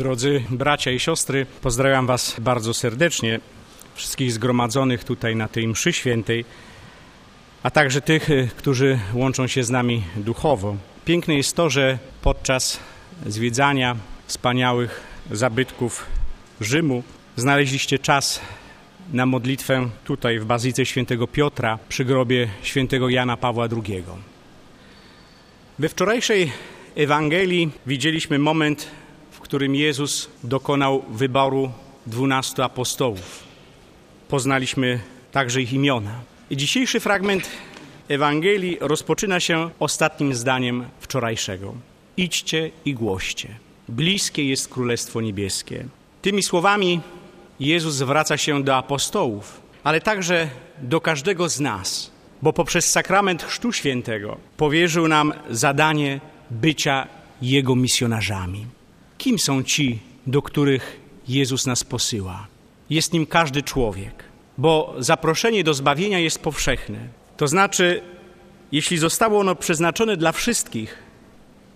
Drodzy bracia i siostry, pozdrawiam Was bardzo serdecznie, wszystkich zgromadzonych tutaj na tej mszy świętej, a także tych, którzy łączą się z nami duchowo. Piękne jest to, że podczas zwiedzania wspaniałych zabytków Rzymu znaleźliście czas na modlitwę tutaj w Bazyce Świętego Piotra przy grobie Świętego Jana Pawła II. We wczorajszej Ewangelii widzieliśmy moment, którym Jezus dokonał wyboru dwunastu apostołów. Poznaliśmy także ich imiona. I dzisiejszy fragment Ewangelii rozpoczyna się ostatnim zdaniem wczorajszego. Idźcie i głoście. Bliskie jest Królestwo Niebieskie. Tymi słowami Jezus zwraca się do apostołów, ale także do każdego z nas, bo poprzez sakrament Chrztu Świętego powierzył nam zadanie bycia Jego misjonarzami. Kim są ci, do których Jezus nas posyła? Jest nim każdy człowiek, bo zaproszenie do zbawienia jest powszechne. To znaczy, jeśli zostało ono przeznaczone dla wszystkich,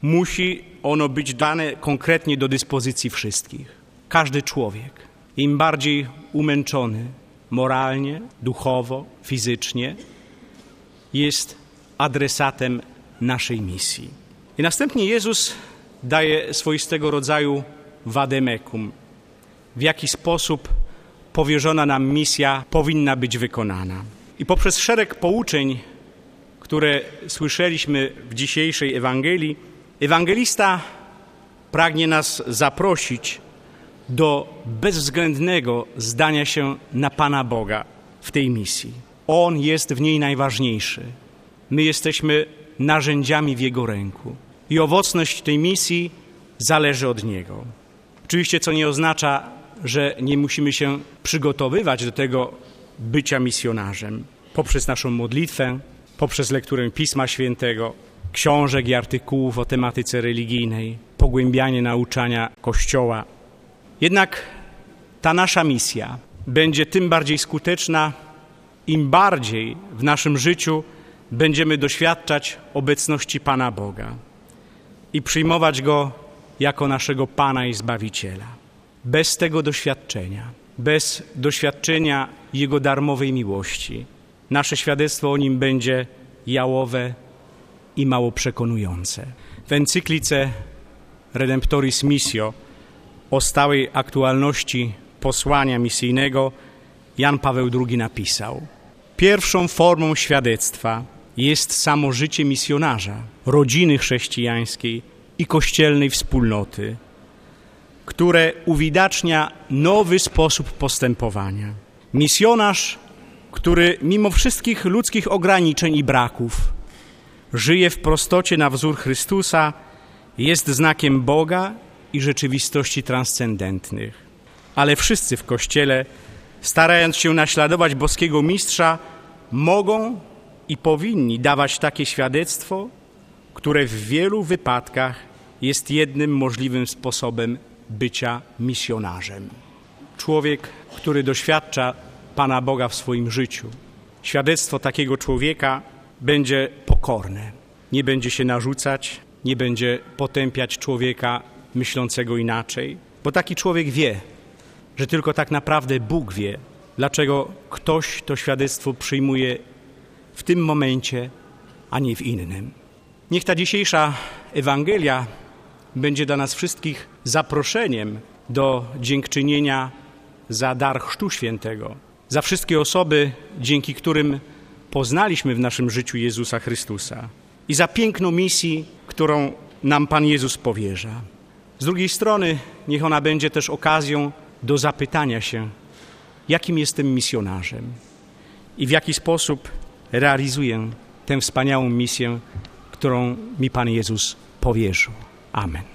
musi ono być dane konkretnie do dyspozycji wszystkich. Każdy człowiek, im bardziej umęczony moralnie, duchowo, fizycznie, jest adresatem naszej misji. I następnie Jezus daje swoistego rodzaju wademekum, w jaki sposób powierzona nam misja powinna być wykonana. I poprzez szereg pouczeń, które słyszeliśmy w dzisiejszej Ewangelii, ewangelista pragnie nas zaprosić do bezwzględnego zdania się na Pana Boga w tej misji. On jest w niej najważniejszy. My jesteśmy narzędziami w Jego ręku i owocność tej misji zależy od Niego. Oczywiście, co nie oznacza, że nie musimy się przygotowywać do tego bycia misjonarzem poprzez naszą modlitwę, poprzez lekturę Pisma Świętego, książek i artykułów o tematyce religijnej, pogłębianie nauczania Kościoła. Jednak ta nasza misja będzie tym bardziej skuteczna, im bardziej w naszym życiu będziemy doświadczać obecności Pana Boga i przyjmować Go jako naszego Pana i Zbawiciela. Bez tego doświadczenia, bez doświadczenia Jego darmowej miłości, nasze świadectwo o Nim będzie jałowe i mało przekonujące. W encyklice Redemptoris Missio o stałej aktualności posłania misyjnego Jan Paweł II napisał Pierwszą formą świadectwa jest samo życie misjonarza, rodziny chrześcijańskiej i kościelnej wspólnoty, które uwidacznia nowy sposób postępowania. Misjonarz, który mimo wszystkich ludzkich ograniczeń i braków żyje w prostocie na wzór Chrystusa, jest znakiem Boga i rzeczywistości transcendentnych. Ale wszyscy w Kościele, starając się naśladować boskiego mistrza, mogą i powinni dawać takie świadectwo, które w wielu wypadkach jest jednym możliwym sposobem bycia misjonarzem. Człowiek, który doświadcza Pana Boga w swoim życiu, świadectwo takiego człowieka będzie pokorne, nie będzie się narzucać, nie będzie potępiać człowieka myślącego inaczej, bo taki człowiek wie, że tylko tak naprawdę Bóg wie, dlaczego ktoś to świadectwo przyjmuje w tym momencie, a nie w innym. Niech ta dzisiejsza Ewangelia będzie dla nas wszystkich zaproszeniem do dziękczynienia za dar Chrztu Świętego, za wszystkie osoby, dzięki którym poznaliśmy w naszym życiu Jezusa Chrystusa i za piękną misję, którą nam Pan Jezus powierza. Z drugiej strony, niech ona będzie też okazją do zapytania się, jakim jestem misjonarzem i w jaki sposób realizuję tę wspaniałą misję, którą mi Pan Jezus powierzył. Amen.